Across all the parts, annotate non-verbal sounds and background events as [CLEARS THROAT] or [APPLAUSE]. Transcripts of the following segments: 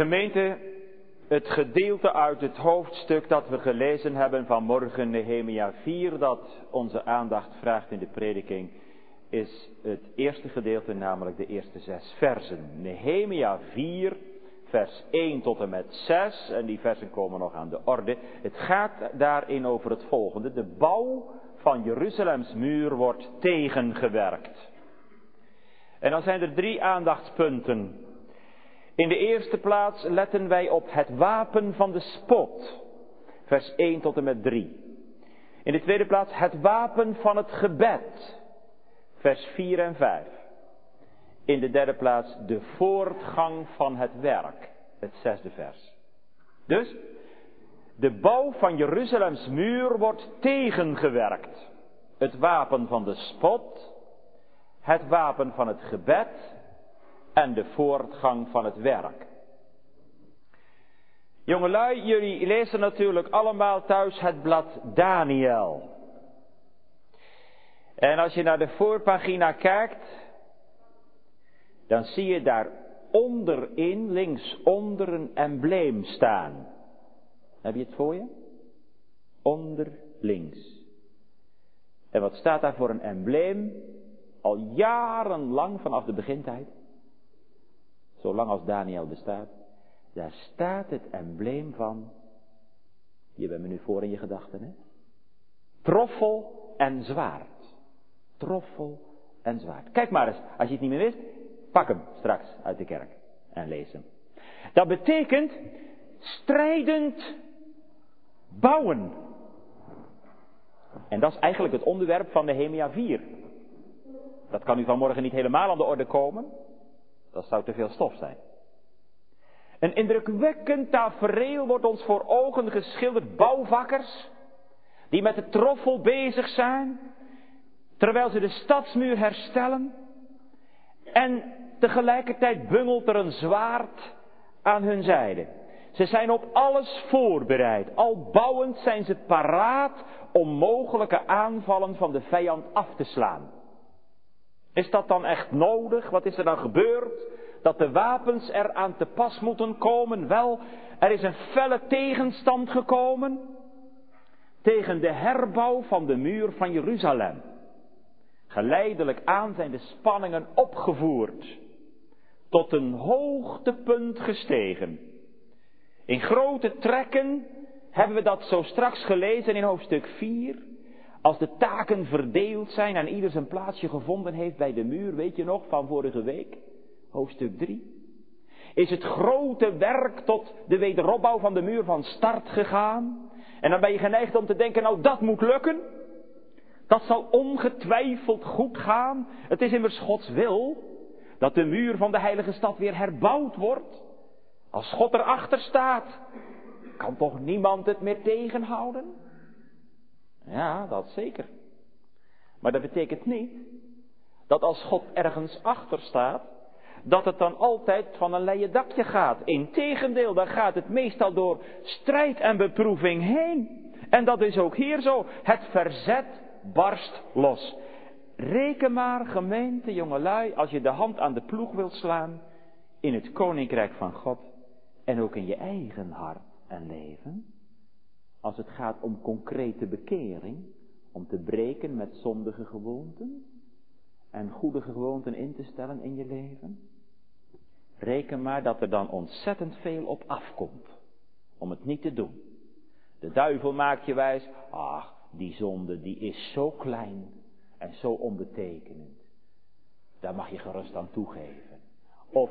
Gemeente, het gedeelte uit het hoofdstuk dat we gelezen hebben vanmorgen, Nehemia 4, dat onze aandacht vraagt in de prediking, is het eerste gedeelte, namelijk de eerste zes versen. Nehemia 4, vers 1 tot en met 6, en die versen komen nog aan de orde. Het gaat daarin over het volgende. De bouw van Jeruzalems muur wordt tegengewerkt. En dan zijn er drie aandachtspunten. In de eerste plaats letten wij op het wapen van de spot. Vers 1 tot en met 3. In de tweede plaats het wapen van het gebed. Vers 4 en 5. In de derde plaats de voortgang van het werk. Het zesde vers. Dus, de bouw van Jeruzalems muur wordt tegengewerkt. Het wapen van de spot, het wapen van het gebed en de voortgang van het werk. Jongelui, jullie lezen natuurlijk allemaal thuis het blad Daniel. En als je naar de voorpagina kijkt, dan zie je daar onderin, linksonder, een embleem staan. Heb je het voor je? Onder links. En wat staat daar voor een embleem? Al jarenlang vanaf de begintijd. Zolang als Daniel bestaat. Daar staat het embleem van. Je bent me nu voor in je gedachten, hè? Troffel en zwaard. Troffel en zwaard. Kijk maar eens, als je het niet meer wist, pak hem straks uit de kerk en lees hem. Dat betekent strijdend bouwen. En dat is eigenlijk het onderwerp van Nehemia 4. Dat kan u vanmorgen niet helemaal aan de orde komen. Dat zou te veel stof zijn. Een indrukwekkend tafereel wordt ons voor ogen geschilderd. Bouwvakkers, die met de troffel bezig zijn, terwijl ze de stadsmuur herstellen. En tegelijkertijd bungelt er een zwaard aan hun zijde. Ze zijn op alles voorbereid. Al bouwend zijn ze paraat om mogelijke aanvallen van de vijand af te slaan. Is dat dan echt nodig? Wat is er dan gebeurd? Dat de wapens er aan te pas moeten komen? Wel, er is een felle tegenstand gekomen tegen de herbouw van de muur van Jeruzalem. Geleidelijk aan zijn de spanningen opgevoerd, tot een hoogtepunt gestegen. In grote trekken hebben we dat zo straks gelezen in hoofdstuk 4. Als de taken verdeeld zijn en ieder zijn plaatsje gevonden heeft bij de muur, weet je nog, van vorige week, hoofdstuk 3. Is het grote werk tot de wederopbouw van de muur van start gegaan? En dan ben je geneigd om te denken, nou dat moet lukken. Dat zal ongetwijfeld goed gaan. Het is immers Gods wil dat de muur van de heilige stad weer herbouwd wordt. Als God erachter staat, kan toch niemand het meer tegenhouden? Ja, dat zeker. Maar dat betekent niet dat als God ergens achter staat, dat het dan altijd van een leien dakje gaat. Integendeel, dan gaat het meestal door strijd en beproeving heen. En dat is ook hier zo. Het verzet barst los. Reken maar, gemeente, jongelui, als je de hand aan de ploeg wilt slaan in het koninkrijk van God en ook in je eigen hart en leven. Als het gaat om concrete bekering, om te breken met zondige gewoonten en goede gewoonten in te stellen in je leven. Reken maar dat er dan ontzettend veel op afkomt om het niet te doen. De duivel maakt je wijs, ach, die zonde die is zo klein en zo onbetekenend. Daar mag je gerust aan toegeven. Of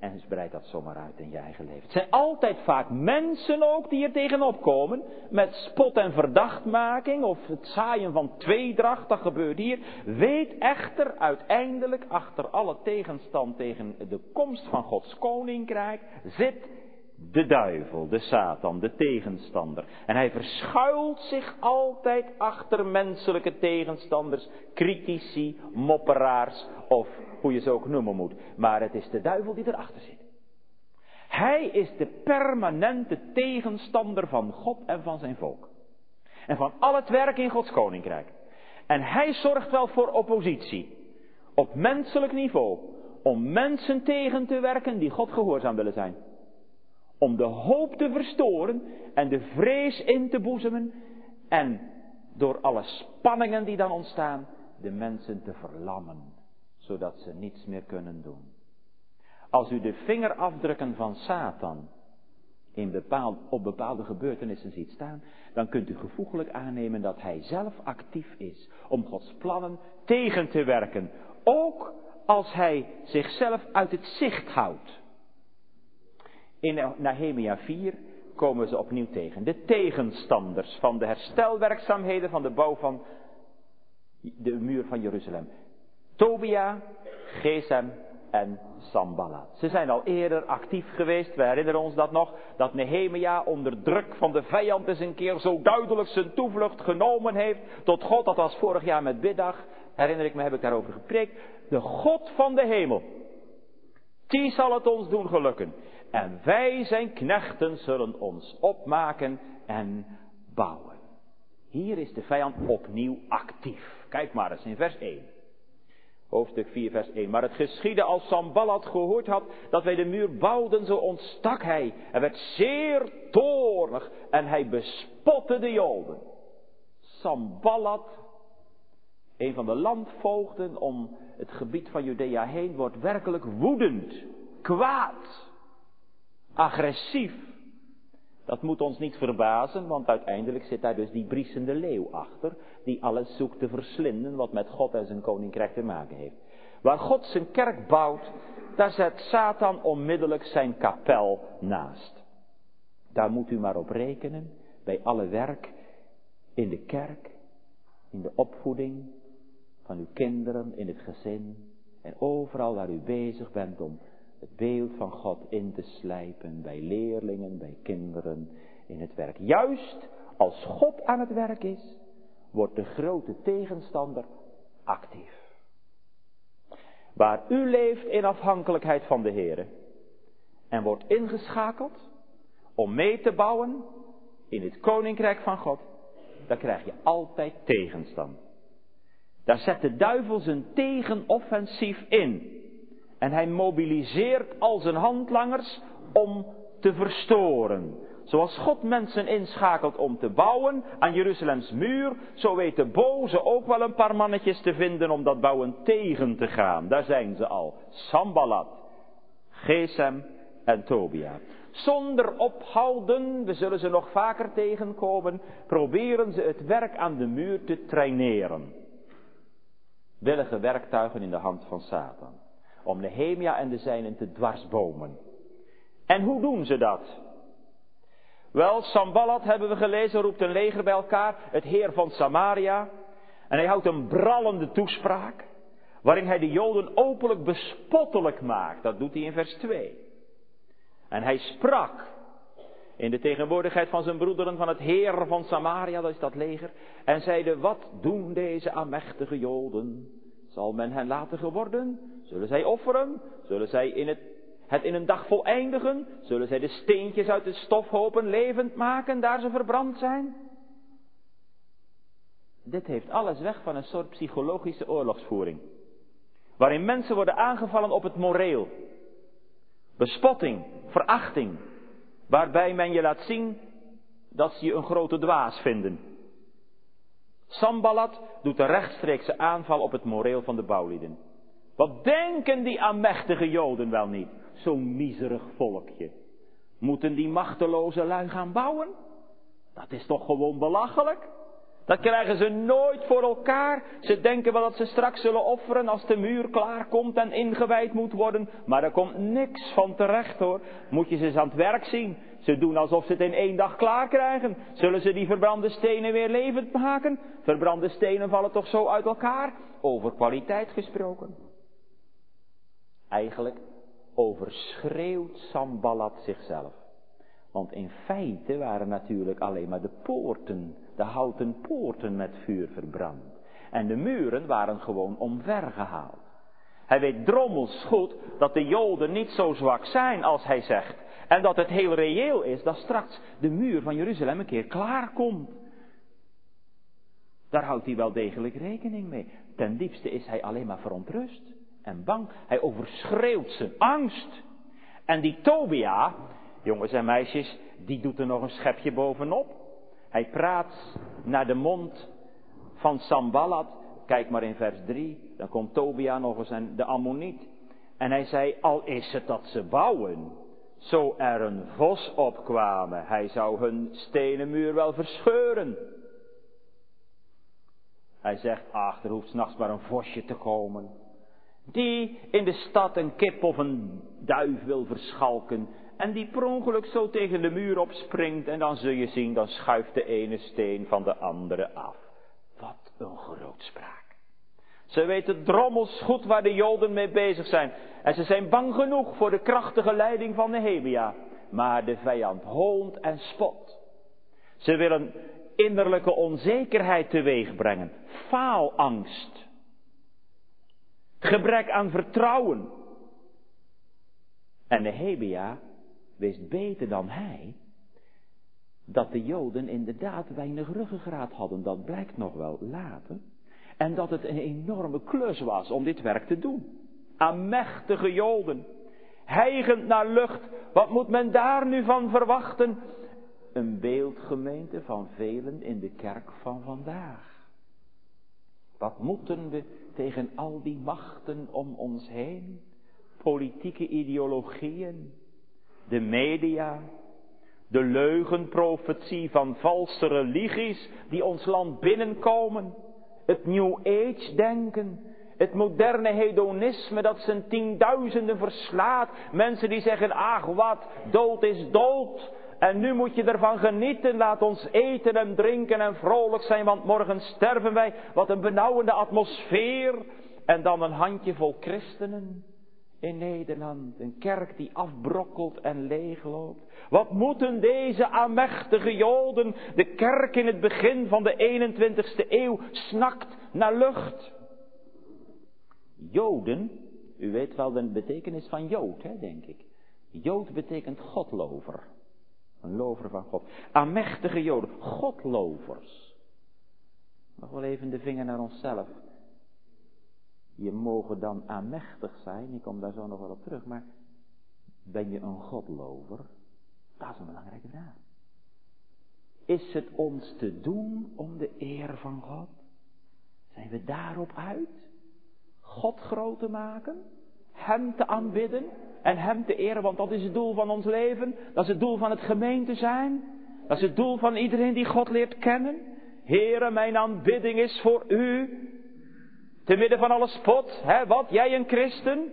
en spreid dat zomaar uit in je eigen leven. Het zijn altijd vaak mensen ook die er tegenop komen. Met spot en verdachtmaking of het zaaien van tweedracht. Dat gebeurt hier. Weet echter uiteindelijk achter alle tegenstand tegen de komst van Gods koninkrijk zit de duivel, de Satan, de tegenstander. En hij verschuilt zich altijd achter menselijke tegenstanders, critici, mopperaars of hoe je ze ook noemen moet. Maar het is de duivel die erachter zit. Hij is de permanente tegenstander van God en van zijn volk. En van al het werk in Gods koninkrijk. En hij zorgt wel voor oppositie. Op menselijk niveau. Om mensen tegen te werken die God gehoorzaam willen zijn. Om de hoop te verstoren en de vrees in te boezemen en door alle spanningen die dan ontstaan, de mensen te verlammen, zodat ze niets meer kunnen doen. Als u de vingerafdrukken van Satan in bepaald, op bepaalde gebeurtenissen ziet staan, dan kunt u gevoeglijk aannemen dat hij zelf actief is om Gods plannen tegen te werken. Ook als hij zichzelf uit het zicht houdt. In Nehemia 4 komen ze opnieuw tegen. De tegenstanders van de herstelwerkzaamheden van de bouw van de muur van Jeruzalem. Tobia, Gesem en Sambalat. Ze zijn al eerder actief geweest. We herinneren ons dat nog. Dat Nehemia onder druk van de vijand eens een keer zo duidelijk zijn toevlucht genomen heeft tot God. Dat was vorig jaar met biddag. Herinner ik me, heb ik daarover gepreekt. De God van de hemel. Die zal het ons doen gelukken. En wij zijn knechten zullen ons opmaken en bouwen. Hier is de vijand opnieuw actief. Kijk maar eens in vers 1. Hoofdstuk 4, vers 1. Maar het geschiedde als Sambalat gehoord had dat wij de muur bouwden, zo ontstak hij. Hij werd zeer toornig en hij bespotte de Joden. Sambalat, een van de landvoogden om het gebied van Judea heen, wordt werkelijk woedend, kwaad, agressief. Dat moet ons niet verbazen, want uiteindelijk zit daar dus die briesende leeuw achter, die alles zoekt te verslinden wat met God en zijn koninkrijk te maken heeft. Waar God zijn kerk bouwt, daar zet Satan onmiddellijk zijn kapel naast. Daar moet u maar op rekenen, bij alle werk in de kerk, in de opvoeding van uw kinderen, in het gezin en overal waar u bezig bent om het beeld van God in te slijpen bij leerlingen, bij kinderen in het werk. Juist als God aan het werk is, wordt de grote tegenstander actief. Waar u leeft in afhankelijkheid van de Heer en wordt ingeschakeld om mee te bouwen in het koninkrijk van God, dan krijg je altijd tegenstand. Daar zet de duivel zijn tegenoffensief in. En hij mobiliseert al zijn handlangers om te verstoren. Zoals God mensen inschakelt om te bouwen aan Jeruzalems muur, zo weet de boze ook wel een paar mannetjes te vinden om dat bouwen tegen te gaan. Daar zijn ze al. Sambalat, Gesem en Tobia. Zonder ophouden, we zullen ze nog vaker tegenkomen, proberen ze het werk aan de muur te traineren. Willige werktuigen in de hand van Satan. Om Nehemia en de zijnen te dwarsbomen. En hoe doen ze dat? Wel, Sambalat hebben we gelezen, roept een leger bij elkaar, het heer van Samaria. En hij houdt een brallende toespraak, waarin hij de Joden openlijk bespottelijk maakt. Dat doet hij in vers 2. En hij sprak in de tegenwoordigheid van zijn broederen van het heer van Samaria, dat is dat leger, en zeide, wat doen deze amechtige Joden? Zal men hen laten geworden? Zullen zij offeren? Zullen zij in het het in een dag voleindigen? Zullen zij de steentjes uit de stofhopen levend maken, daar ze verbrand zijn? Dit heeft alles weg van een soort psychologische oorlogsvoering. Waarin mensen worden aangevallen op het moreel. Bespotting, verachting. Waarbij men je laat zien dat ze je een grote dwaas vinden. Sambalat doet een rechtstreekse aanval op het moreel van de bouwlieden. Wat denken die aanmächtige Joden wel niet? Zo'n miserig volkje. Moeten die machteloze lui gaan bouwen? Dat is toch gewoon belachelijk? Dat krijgen ze nooit voor elkaar. Ze denken wel dat ze straks zullen offeren als de muur klaar komt en ingewijd moet worden. Maar er komt niks van terecht hoor. Moet je ze eens aan het werk zien. Ze doen alsof ze het in één dag klaar krijgen. Zullen ze die verbrande stenen weer levend maken? Verbrande stenen vallen toch zo uit elkaar? Over kwaliteit gesproken. Eigenlijk overschreeuwt Sambalat zichzelf. Want in feite waren natuurlijk alleen maar de poorten, de houten poorten met vuur verbrand. En de muren waren gewoon omvergehaald. Hij weet drommels goed dat de Joden niet zo zwak zijn als hij zegt. En dat het heel reëel is dat straks de muur van Jeruzalem een keer klaar komt. Daar houdt hij wel degelijk rekening mee. Ten diepste is hij alleen maar verontrust en bang. Hij overschreeuwt zijn angst. En die Tobia, jongens en meisjes, die doet er nog een schepje bovenop. Hij praat naar de mond van Sambalat. Kijk maar in vers 3. Dan komt Tobia nog eens en de Ammoniet. En hij zei, al is het dat ze bouwen, zo er een vos opkwamen, hij zou hun stenen muur wel verscheuren. Hij zegt, ach, er hoeft s'nachts maar een vosje te komen. Die in de stad een kip of een duif wil verschalken. En die per ongeluk zo tegen de muur opspringt. En dan zul je zien, dan schuift de ene steen van de andere af. Wat een grootspraak. Ze weten drommels goed waar de Joden mee bezig zijn. En ze zijn bang genoeg voor de krachtige leiding van Nehemia. Maar de vijand hoont en spot. Ze willen innerlijke onzekerheid teweeg brengen. Faalangst. Gebrek aan vertrouwen. En Nehemia wist beter dan hij dat de Joden inderdaad weinig ruggengraat hadden. Dat blijkt nog wel later. En dat het een enorme klus was om dit werk te doen. Aan mechtige Joden. Hijgend naar lucht. Wat moet men daar nu van verwachten? Een beeldgemeente van velen in de kerk van vandaag. Wat moeten we tegen al die machten om ons heen? Politieke ideologieën, de media, de leugenprofetie van valse religies die ons land binnenkomen, het New Age denken, het moderne hedonisme dat zijn tienduizenden verslaat, mensen die zeggen, ach wat, dood is dood, en nu moet je ervan genieten. Laat ons eten en drinken en vrolijk zijn, want morgen sterven wij. Wat een benauwende atmosfeer. En dan een handjevol christenen in Nederland. Een kerk die afbrokkelt en leegloopt. Wat moeten deze aanmächtige Joden, de kerk in het begin van de 21ste eeuw, snakt naar lucht. Joden, u weet wel de betekenis van Jood, hè, denk ik. Jood betekent godlover. Een lover van God. Aanmächtige Joden, godlovers. Nog wel even de vinger naar onszelf. Je mogen dan aanmächtig zijn, ik kom daar zo nog wel op terug, maar ben je een godlover? Dat is een belangrijke vraag. Is het ons te doen om de eer van God? Zijn we daarop uit? God groot te maken? Hem te aanbidden? En Hem te eren, want dat is het doel van ons leven. Dat is het doel van het gemeente zijn. Dat is het doel van iedereen die God leert kennen. Heere, mijn aanbidding is voor U. Te midden van alle spot, hè, wat, jij een christen?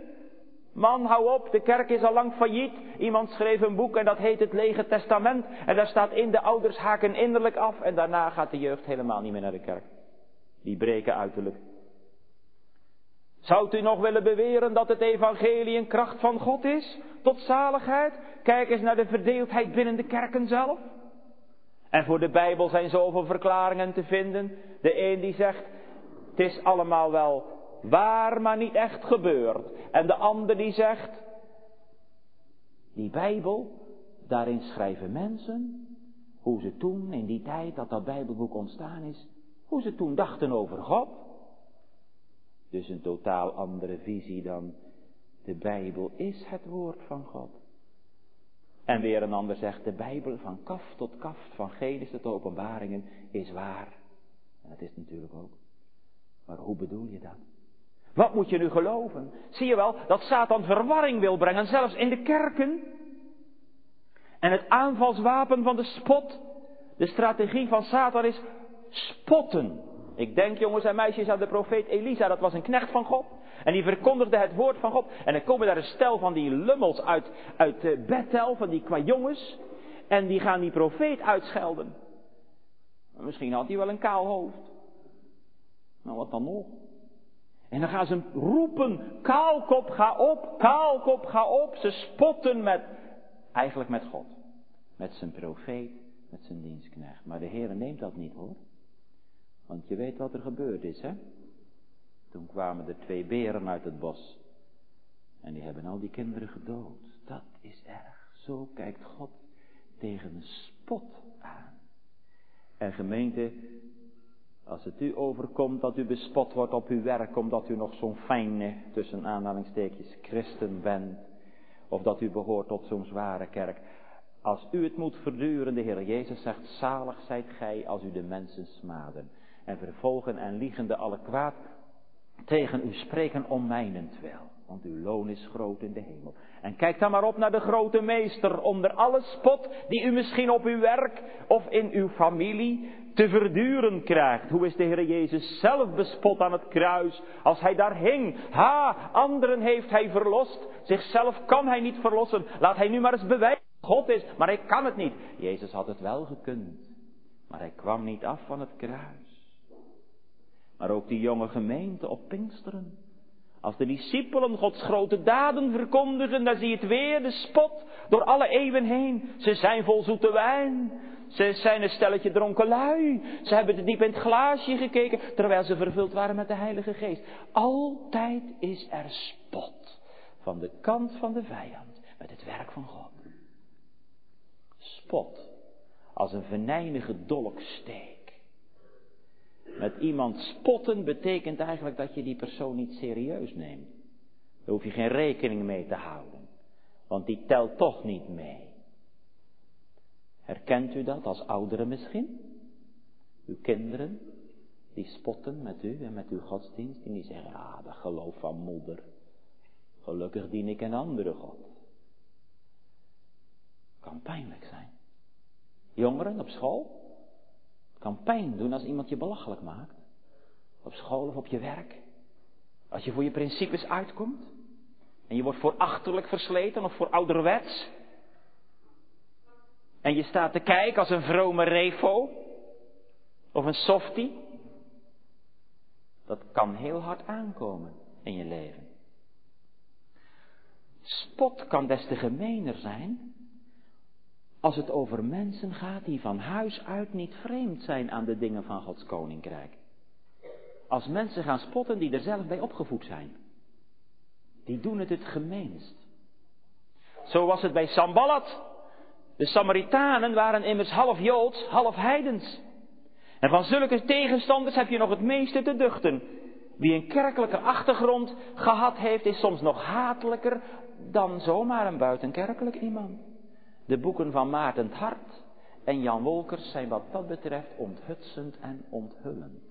Man, hou op, de kerk is al lang failliet. Iemand schreef een boek en dat heet het Lege Testament. En daar staat in, de ouders haken innerlijk af en daarna gaat de jeugd helemaal niet meer naar de kerk. Die breken uiterlijk. Zou u nog willen beweren dat het evangelie een kracht van God is? Tot zaligheid? Kijk eens naar de verdeeldheid binnen de kerken zelf. En voor de Bijbel zijn zoveel verklaringen te vinden. De een die zegt, het is allemaal wel waar, maar niet echt gebeurd. En de ander die zegt, die Bijbel, daarin schrijven mensen hoe ze toen, in die tijd dat dat Bijbelboek ontstaan is, hoe ze toen dachten over God. Dus een totaal andere visie dan de Bijbel is het woord van God. En weer een ander zegt, de Bijbel van kaft tot kaft, van Genesis tot openbaringen, is waar. En dat is natuurlijk ook. Maar hoe bedoel je dat? Wat moet je nu geloven? Zie je wel dat Satan verwarring wil brengen, zelfs in de kerken. En het aanvalswapen van de spot, de strategie van Satan is spotten. Ik denk, jongens en meisjes, aan de profeet Elisa. Dat was een knecht van God. En die verkondigde het woord van God. En dan komen daar een stel van die lummels uit, uit uh, Bethel, van die qua jongens. En die gaan die profeet uitschelden. Misschien had hij wel een kaal hoofd. Nou, wat dan nog? En dan gaan ze roepen, kaalkop ga op, kaalkop ga op. Ze spotten met, eigenlijk met God. Met zijn profeet, met zijn dienstknecht. Maar de Heer neemt dat niet hoor. Want je weet wat er gebeurd is, hè? Toen kwamen er twee beren uit het bos. En die hebben al die kinderen gedood. Dat is erg. Zo kijkt God tegen een spot aan. En gemeente, als het u overkomt dat u bespot wordt op uw werk omdat u nog zo'n fijne, tussen aanhalingstekens, christen bent. Of dat u behoort tot zo'n zware kerk. Als u het moet verduren, de Heer Jezus zegt, zalig zijt gij als u de mensen smaden. En vervolgen en liegende alle kwaad tegen u spreken om mijnentwil. Want uw loon is groot in de hemel. En kijk dan maar op naar de grote meester onder alle spot die u misschien op uw werk of in uw familie te verduren krijgt. Hoe is de Heer Jezus zelf bespot aan het kruis als hij daar hing? Ha, anderen heeft hij verlost. Zichzelf kan hij niet verlossen. Laat hij nu maar eens bewijzen God is, maar hij kan het niet. Jezus had het wel gekund, maar hij kwam niet af van het kruis. Maar ook die jonge gemeente op Pinksteren. Als de discipelen Gods grote daden verkondigen, dan zie je het weer, de spot, door alle eeuwen heen. Ze zijn vol zoete wijn. Ze zijn een stelletje dronken lui. Ze hebben te diep in het glaasje gekeken, terwijl ze vervuld waren met de Heilige Geest. Altijd is er spot van de kant van de vijand met het werk van God. Spot als een venijnige dolksteek. Met iemand spotten betekent eigenlijk dat je die persoon niet serieus neemt. Daar hoef je geen rekening mee te houden. Want die telt toch niet mee. Herkent u dat als ouderen misschien? Uw kinderen, die spotten met u en met uw godsdienst. En die zeggen, ja, dat geloof van moeder. Gelukkig dien ik een andere God. Kan pijnlijk zijn. Jongeren op school, kan pijn doen als iemand je belachelijk maakt. Op school of op je werk. Als je voor je principes uitkomt. En je wordt voor achterlijk versleten of voor ouderwets. En je staat te kijken als een vrome refo. Of een softie. Dat kan heel hard aankomen in je leven. Spot kan des te gemener zijn als het over mensen gaat die van huis uit niet vreemd zijn aan de dingen van Gods koninkrijk. Als mensen gaan spotten die er zelf bij opgevoed zijn. Die doen het het gemeenst. Zo was het bij Sambalat. De Samaritanen waren immers half Joods, half Heidens. En van zulke tegenstanders heb je nog het meeste te duchten. Wie een kerkelijke achtergrond gehad heeft, is soms nog hatelijker dan zomaar een buitenkerkelijk iemand. De boeken van Maarten Hart en Jan Wolkers zijn wat dat betreft onthutsend en onthullend.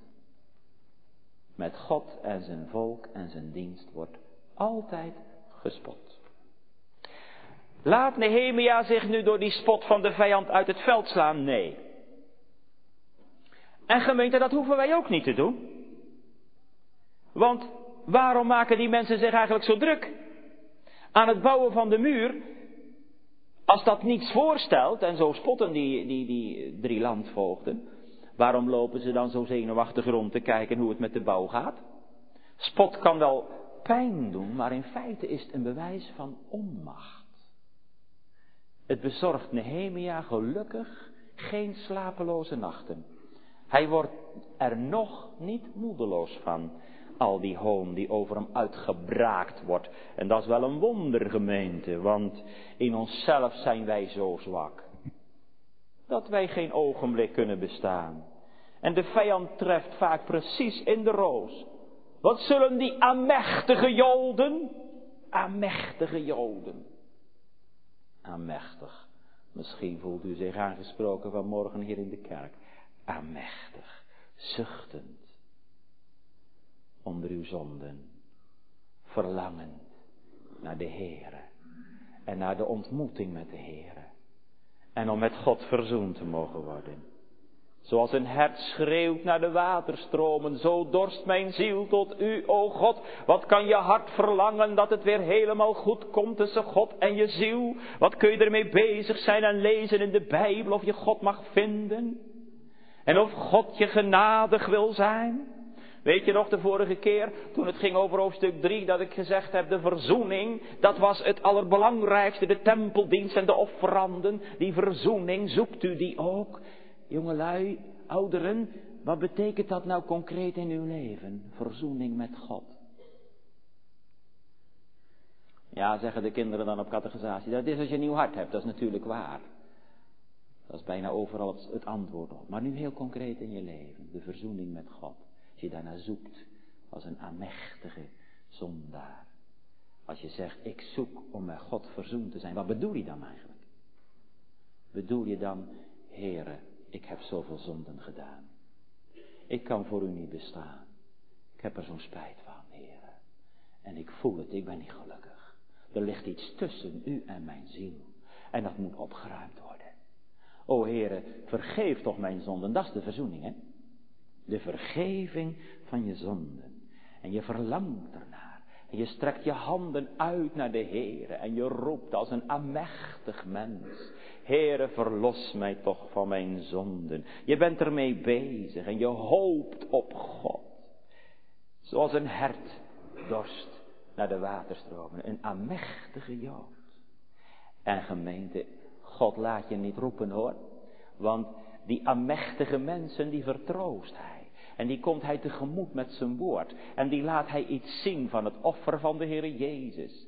Met God en zijn volk en zijn dienst wordt altijd gespot. Laat Nehemia zich nu door die spot van de vijand uit het veld slaan? Nee. En gemeente, dat hoeven wij ook niet te doen. Want waarom maken die mensen zich eigenlijk zo druk? Aan het bouwen van de muur als dat niets voorstelt, en zo spotten die, die, die drie landvoogden, waarom lopen ze dan zo zenuwachtig rond te kijken hoe het met de bouw gaat? Spot kan wel pijn doen, maar in feite is het een bewijs van onmacht. Het bezorgt Nehemia gelukkig geen slapeloze nachten. Hij wordt er nog niet moedeloos van al die hoon die over hem uitgebraakt wordt. En dat is wel een wonder, gemeente, want in onszelf zijn wij zo zwak. Dat wij geen ogenblik kunnen bestaan. En de vijand treft vaak precies in de roos. Wat zullen die amechtige Joden? Amechtige Joden. Amechtig. Misschien voelt u zich aangesproken vanmorgen hier in de kerk. Amechtig. Zuchtend onder uw zonden. Verlangend naar de Heere. En naar de ontmoeting met de Heere. En om met God verzoend te mogen worden. Zoals een hert schreeuwt naar de waterstromen, zo dorst mijn ziel tot u, o God. Wat kan je hart verlangen dat het weer helemaal goed komt tussen God en je ziel? Wat kun je ermee bezig zijn en lezen in de Bijbel of je God mag vinden? En of God je genadig wil zijn? Weet je nog de vorige keer, toen het ging over hoofdstuk 3, dat ik gezegd heb, de verzoening, dat was het allerbelangrijkste, de tempeldienst en de offeranden. Die verzoening, zoekt u die ook? Jongelui, ouderen, wat betekent dat nou concreet in uw leven? Verzoening met God. Ja, zeggen de kinderen dan op catechisatie, dat is als je een nieuw hart hebt, dat is natuurlijk waar. Dat is bijna overal het antwoord op. Maar nu heel concreet in je leven, de verzoening met God je daarnaar zoekt als een amechtige zondaar. Als je zegt, ik zoek om met God verzoend te zijn, wat bedoel je dan eigenlijk? Bedoel je dan, Heere, ik heb zoveel zonden gedaan. Ik kan voor u niet bestaan. Ik heb er zo'n spijt van, Heere. En ik voel het, ik ben niet gelukkig. Er ligt iets tussen u en mijn ziel. En dat moet opgeruimd worden. O Heere, vergeef toch mijn zonden. Dat is de verzoening, hè? De vergeving van je zonden. En je verlangt ernaar. En je strekt je handen uit naar de Heere. En je roept als een amechtig mens. Heere, verlos mij toch van mijn zonden. Je bent ermee bezig en je hoopt op God. Zoals een hert dorst naar de waterstromen. Een amechtige Jood. En gemeente, God laat je niet roepen hoor. Want die amechtige mensen, die vertroost hij. En die komt hij tegemoet met zijn woord. En die laat hij iets zien van het offer van de Heer Jezus.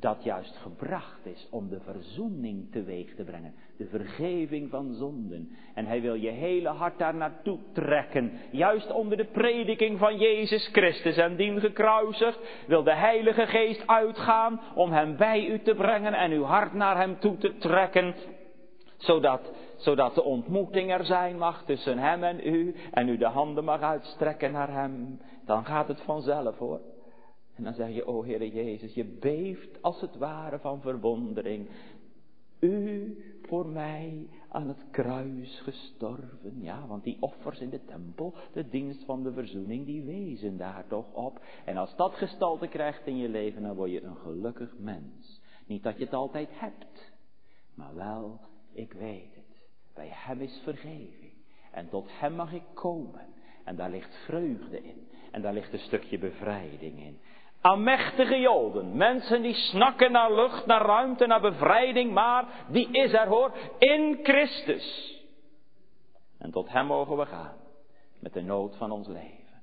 Dat juist gebracht is om de verzoening teweeg te brengen. De vergeving van zonden. En hij wil je hele hart daar naartoe trekken. Juist onder de prediking van Jezus Christus en dien gekruisigd. Wil de Heilige Geest uitgaan om hem bij u te brengen en uw hart naar hem toe te trekken. Zodat zodat de ontmoeting er zijn mag tussen hem en u, en u de handen mag uitstrekken naar hem, dan gaat het vanzelf hoor. En dan zeg je, o Heere Jezus, je beeft als het ware van verwondering. U voor mij aan het kruis gestorven. Ja, want die offers in de tempel, de dienst van de verzoening, die wezen daar toch op. En als dat gestalte krijgt in je leven, dan word je een gelukkig mens. Niet dat je het altijd hebt, maar wel, ik weet. Bij Hem is vergeving. En tot Hem mag ik komen. En daar ligt vreugde in. En daar ligt een stukje bevrijding in. Amechtige Joden, mensen die snakken naar lucht, naar ruimte, naar bevrijding, maar die is er hoor, in Christus. En tot Hem mogen we gaan, met de nood van ons leven.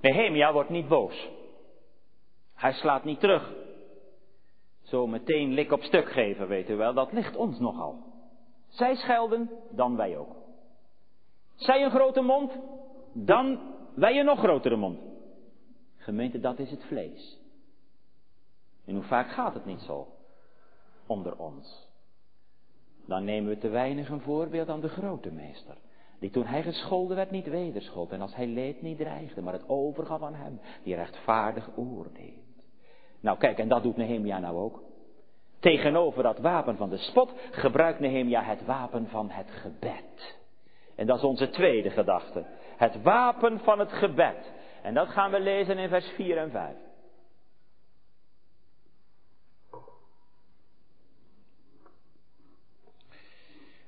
Nehemia wordt niet boos. Hij slaat niet terug zo meteen lik op stuk geven, weet u wel, dat ligt ons nogal. Zij schelden, dan wij ook. Zij een grote mond, dan wij een nog grotere mond. Gemeente, dat is het vlees. En hoe vaak gaat het niet zo onder ons? Dan nemen we te weinig een voorbeeld aan de grote meester. Die toen hij gescholden werd niet wederschold. En als hij leed niet dreigde, maar het overgaf aan hem. Die rechtvaardig oordeelt. Nou kijk, en dat doet Nehemia nou ook. Tegenover dat wapen van de spot gebruikt Nehemia het wapen van het gebed. En dat is onze tweede gedachte. Het wapen van het gebed. En dat gaan we lezen in vers 4 en 5.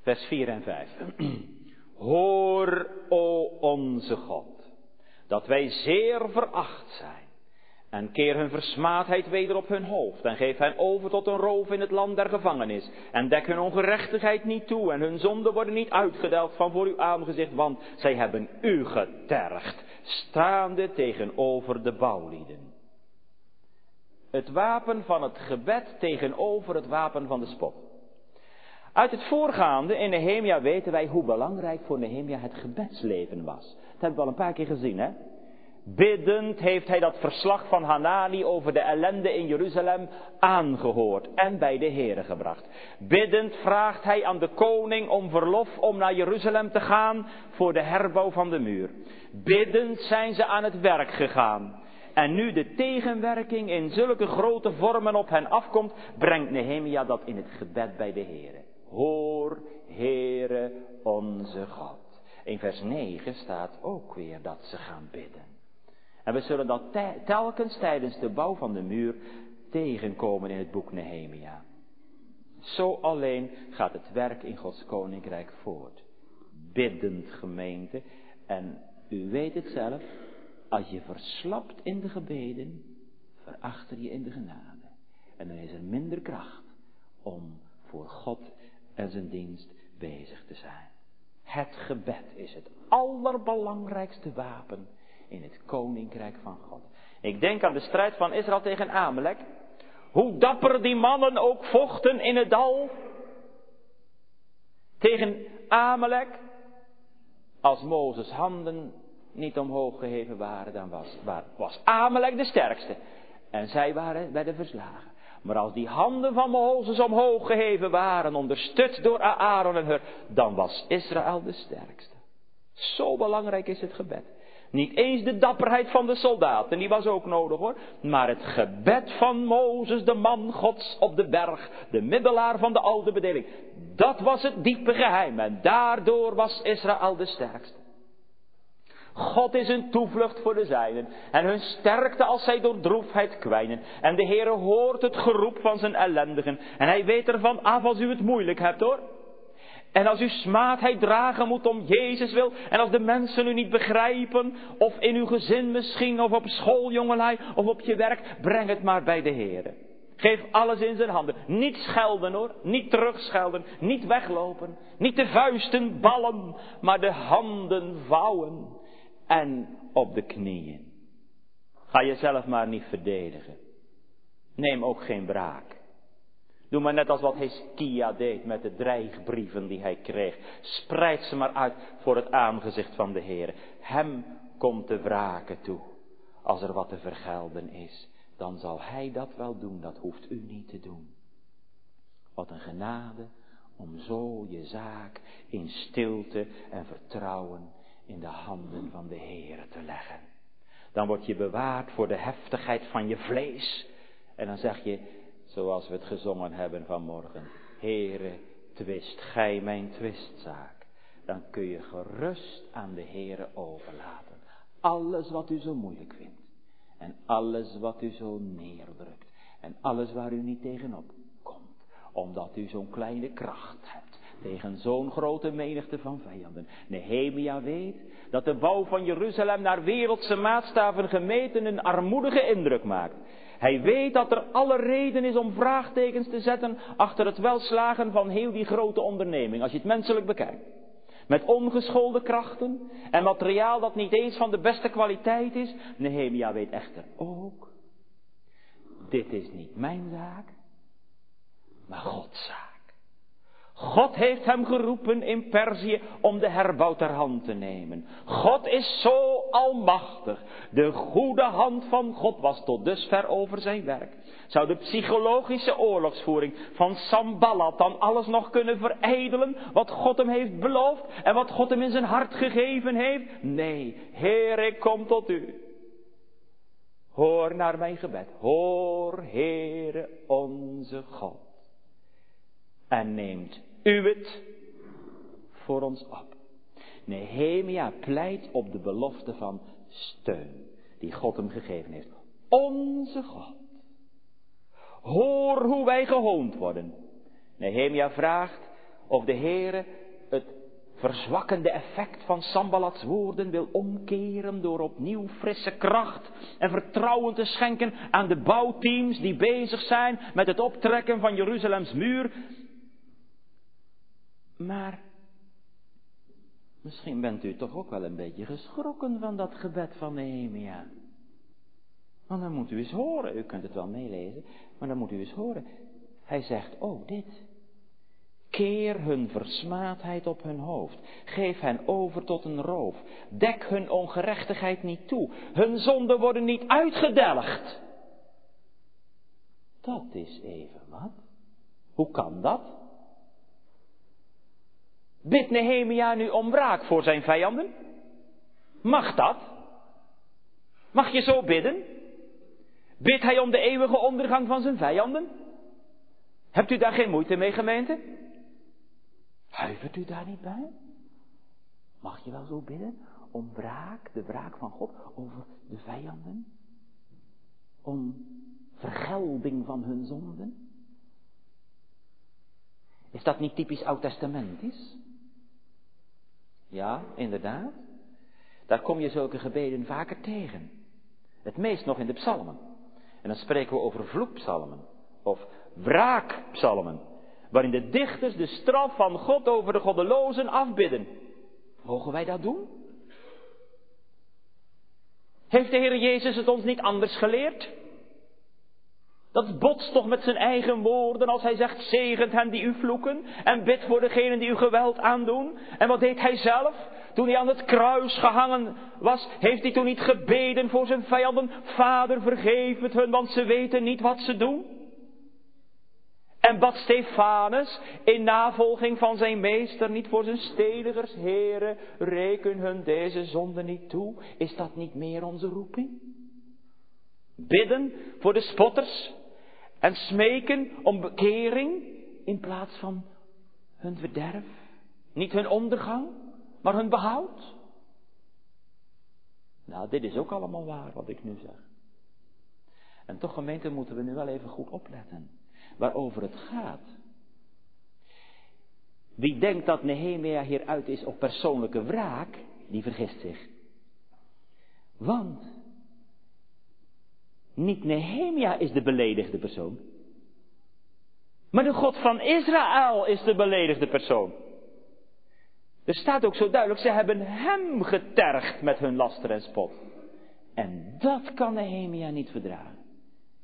Vers 4 en 5. [CLEARS THROAT] Hoor, o onze God, dat wij zeer veracht zijn en keer hun versmaadheid weder op hun hoofd. En geef hen over tot een roof in het land der gevangenis. En dek hun ongerechtigheid niet toe. En hun zonden worden niet uitgedeld van voor uw aangezicht. Want zij hebben u getergd. Staande tegenover de bouwlieden. Het wapen van het gebed tegenover het wapen van de spot. Uit het voorgaande in Nehemia weten wij hoe belangrijk voor Nehemia het gebedsleven was. Dat hebben we al een paar keer gezien, hè? Biddend heeft hij dat verslag van Hanani over de ellende in Jeruzalem aangehoord en bij de Here gebracht. Biddend vraagt hij aan de koning om verlof om naar Jeruzalem te gaan voor de herbouw van de muur. Biddend zijn ze aan het werk gegaan. En nu de tegenwerking in zulke grote vormen op hen afkomt, brengt Nehemia dat in het gebed bij de Here. Hoor, Heere, onze God. In vers 9 staat ook weer dat ze gaan bidden. En we zullen dat telkens tijdens de bouw van de muur tegenkomen in het boek Nehemia. Zo alleen gaat het werk in Gods koninkrijk voort. Biddend gemeente. En u weet het zelf, als je verslapt in de gebeden, verachter je in de genade. En dan is er minder kracht om voor God en zijn dienst bezig te zijn. Het gebed is het allerbelangrijkste wapen in het koninkrijk van God. Ik denk aan de strijd van Israël tegen Amalek. Hoe dapper die mannen ook vochten in het dal. Tegen Amalek. Als Mozes handen niet omhoog geheven waren, dan was, was Amalek de sterkste. En zij waren bij de verslagen. Maar als die handen van Mozes omhoog geheven waren, ondersteund door Aaron en Hur, dan was Israël de sterkste. Zo belangrijk is het gebed. Niet eens de dapperheid van de soldaten, die was ook nodig hoor. Maar het gebed van Mozes, de man Gods op de berg, de middelaar van de oude bedeling. Dat was het diepe geheim en daardoor was Israël de sterkste. God is een toevlucht voor de zijnen en hun sterkte als zij door droefheid kwijnen. En de Heere hoort het geroep van zijn ellendigen en hij weet ervan af als u het moeilijk hebt hoor. En als u smaadheid dragen moet om Jezus wil, en als de mensen u niet begrijpen, of in uw gezin misschien, of op school, jongelui, of op je werk, breng het maar bij de Heer. Geef alles in zijn handen. Niet schelden hoor, niet terugschelden, niet weglopen, niet de vuisten ballen, maar de handen vouwen en op de knieën. Ga jezelf maar niet verdedigen. Neem ook geen braak. Doe maar net als wat Heskia deed met de dreigbrieven die hij kreeg. Spreid ze maar uit voor het aangezicht van de Heer. Hem komt de wraken toe. Als er wat te vergelden is, dan zal hij dat wel doen. Dat hoeft u niet te doen. Wat een genade om zo je zaak in stilte en vertrouwen in de handen van de Heer te leggen. Dan word je bewaard voor de heftigheid van je vlees. En dan zeg je, zoals we het gezongen hebben vanmorgen. Heere, twist gij mijn twistzaak. Dan kun je gerust aan de Heere overlaten. Alles wat u zo moeilijk vindt. En alles wat u zo neerdrukt. En alles waar u niet tegenop komt. Omdat u zo'n kleine kracht hebt. Tegen zo'n grote menigte van vijanden. Nehemia weet dat de bouw van Jeruzalem naar wereldse maatstaven gemeten een armoedige indruk maakt. Hij weet dat er alle reden is om vraagtekens te zetten achter het welslagen van heel die grote onderneming, als je het menselijk bekijkt. Met ongeschoolde krachten en materiaal dat niet eens van de beste kwaliteit is. Nehemia weet echter ook, dit is niet mijn zaak, maar Gods zaak. God heeft hem geroepen in Perzië om de herbouw ter hand te nemen. God is zo almachtig. De goede hand van God was tot dusver over zijn werk. Zou de psychologische oorlogsvoering van Sambalat dan alles nog kunnen verijdelen wat God hem heeft beloofd en wat God hem in zijn hart gegeven heeft? Nee, Heer, ik kom tot u. Hoor naar mijn gebed. Hoor, Heere, onze God. En neemt u het voor ons op. Nehemia pleit op de belofte van steun die God hem gegeven heeft. Onze God. Hoor hoe wij gehoond worden. Nehemia vraagt of de Heere het verzwakkende effect van Sambalats woorden wil omkeren door opnieuw frisse kracht en vertrouwen te schenken aan de bouwteams die bezig zijn met het optrekken van Jeruzalems muur. Maar misschien bent u toch ook wel een beetje geschrokken van dat gebed van Nehemia. Want dan moet u eens horen, u kunt het wel meelezen, maar dan moet u eens horen. Hij zegt, oh dit. Keer hun versmaadheid op hun hoofd. Geef hen over tot een roof. Dek hun ongerechtigheid niet toe. Hun zonden worden niet uitgedelgd. Dat is even wat. Hoe kan dat? Bidt Nehemia nu om wraak voor zijn vijanden? Mag dat? Mag je zo bidden? Bidt hij om de eeuwige ondergang van zijn vijanden? Hebt u daar geen moeite mee, gemeente? Huivert u daar niet bij? Mag je wel zo bidden om wraak, de wraak van God over de vijanden? Om vergelding van hun zonden? Is dat niet typisch oud-testamentisch? Ja, inderdaad. Daar kom je zulke gebeden vaker tegen. Het meest nog in de psalmen. En dan spreken we over vloekpsalmen. Of wraakpsalmen. Waarin de dichters de straf van God over de goddelozen afbidden. Mogen wij dat doen? Heeft de Heer Jezus het ons niet anders geleerd? Dat botst toch met zijn eigen woorden als hij zegt, zegent hen die u vloeken en bid voor degenen die u geweld aandoen. En wat deed hij zelf? Toen hij aan het kruis gehangen was, heeft hij toen niet gebeden voor zijn vijanden, Vader vergeef het hun, want ze weten niet wat ze doen. En bad Stefanus in navolging van zijn meester niet voor zijn stedigers, heren, reken hun deze zonde niet toe. Is dat niet meer onze roeping? Bidden voor de spotters en smeken om bekering in plaats van hun verderf. Niet hun ondergang, maar hun behoud. Nou, dit is ook allemaal waar wat ik nu zeg. En toch gemeente moeten we nu wel even goed opletten waarover het gaat. Wie denkt dat Nehemia hier uit is op persoonlijke wraak, die vergist zich. Want niet Nehemia is de beledigde persoon. Maar de God van Israël is de beledigde persoon. Er staat ook zo duidelijk, ze hebben hem getergd met hun laster en spot. En dat kan Nehemia niet verdragen.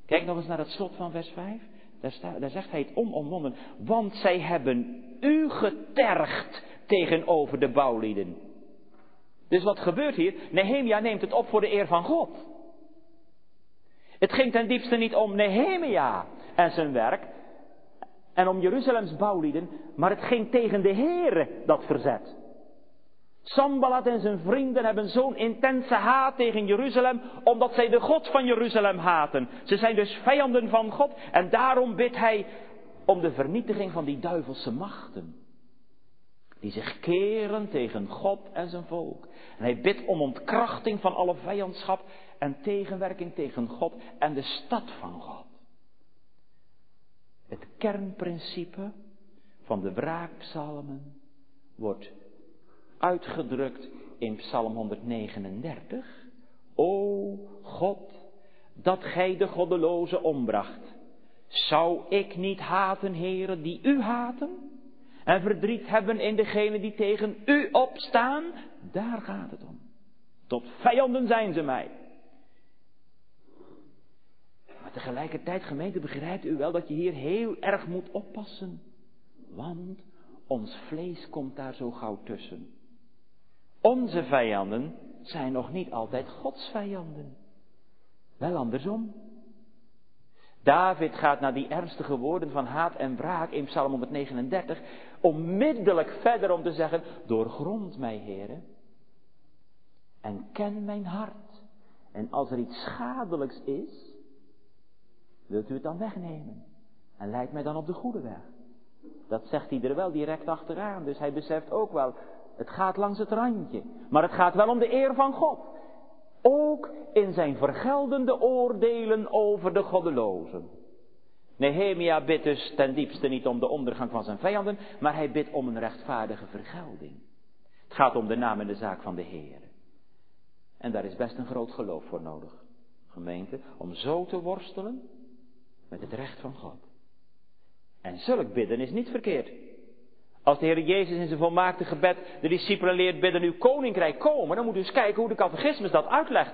Kijk nog eens naar het slot van vers 5. Daar, daar zegt hij het onomwonden. Want zij hebben u getergd tegenover de bouwlieden. Dus wat gebeurt hier? Nehemia neemt het op voor de eer van God. Het ging ten diepste niet om Nehemia en zijn werk en om Jeruzalems bouwlieden, maar het ging tegen de Heere dat verzet. Sambalat en zijn vrienden hebben zo'n intense haat tegen Jeruzalem, omdat zij de God van Jeruzalem haten. Ze zijn dus vijanden van God en daarom bidt hij om de vernietiging van die duivelse machten. Die zich keren tegen God en zijn volk. En hij bidt om ontkrachting van alle vijandschap en tegenwerking tegen God en de stad van God. Het kernprincipe van de wraakpsalmen wordt uitgedrukt in Psalm 139. O God, dat gij de goddeloze ombracht. Zou ik niet haten, heren, die u haten? En verdriet hebben in degenen die tegen u opstaan? Daar gaat het om. Tot vijanden zijn ze mij. Maar tegelijkertijd, gemeente, begrijpt u wel dat je hier heel erg moet oppassen. Want ons vlees komt daar zo gauw tussen. Onze vijanden zijn nog niet altijd Gods vijanden. Wel andersom. David gaat naar die ernstige woorden van haat en wraak in Psalm 139 onmiddellijk verder om te zeggen, doorgrond mij, heren, en ken mijn hart. En als er iets schadelijks is, wilt u het dan wegnemen en leid mij dan op de goede weg. Dat zegt hij er wel direct achteraan, dus hij beseft ook wel, het gaat langs het randje. Maar het gaat wel om de eer van God. Ook in zijn vergeldende oordelen over de goddelozen. Nehemia bidt dus ten diepste niet om de ondergang van zijn vijanden, maar hij bidt om een rechtvaardige vergelding. Het gaat om de naam en de zaak van de Heer. En daar is best een groot geloof voor nodig, gemeente, om zo te worstelen met het recht van God. En zulk bidden is niet verkeerd. Als de Heer Jezus in zijn volmaakte gebed de discipelen leert bidden, uw koninkrijk komen, dan moet u eens kijken hoe de catechismus dat uitlegt.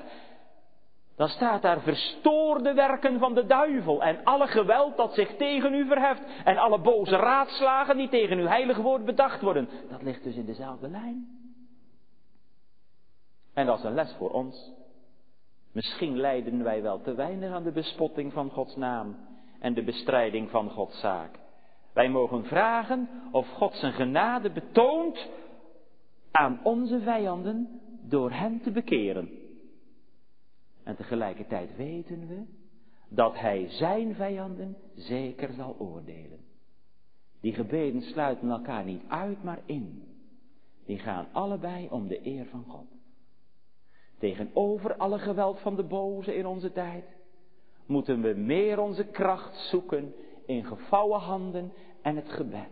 Dan staat daar verstoorde werken van de duivel en alle geweld dat zich tegen u verheft en alle boze raadslagen die tegen uw heilige woord bedacht worden. Dat ligt dus in dezelfde lijn. En dat is een les voor ons. Misschien lijden wij wel te weinig aan de bespotting van Gods naam en de bestrijding van Gods zaak. Wij mogen vragen of God zijn genade betoont aan onze vijanden door hen te bekeren. En tegelijkertijd weten we dat Hij zijn vijanden zeker zal oordelen. Die gebeden sluiten elkaar niet uit, maar in. Die gaan allebei om de eer van God. Tegenover alle geweld van de boze in onze tijd moeten we meer onze kracht zoeken in gevouwen handen en het gebed.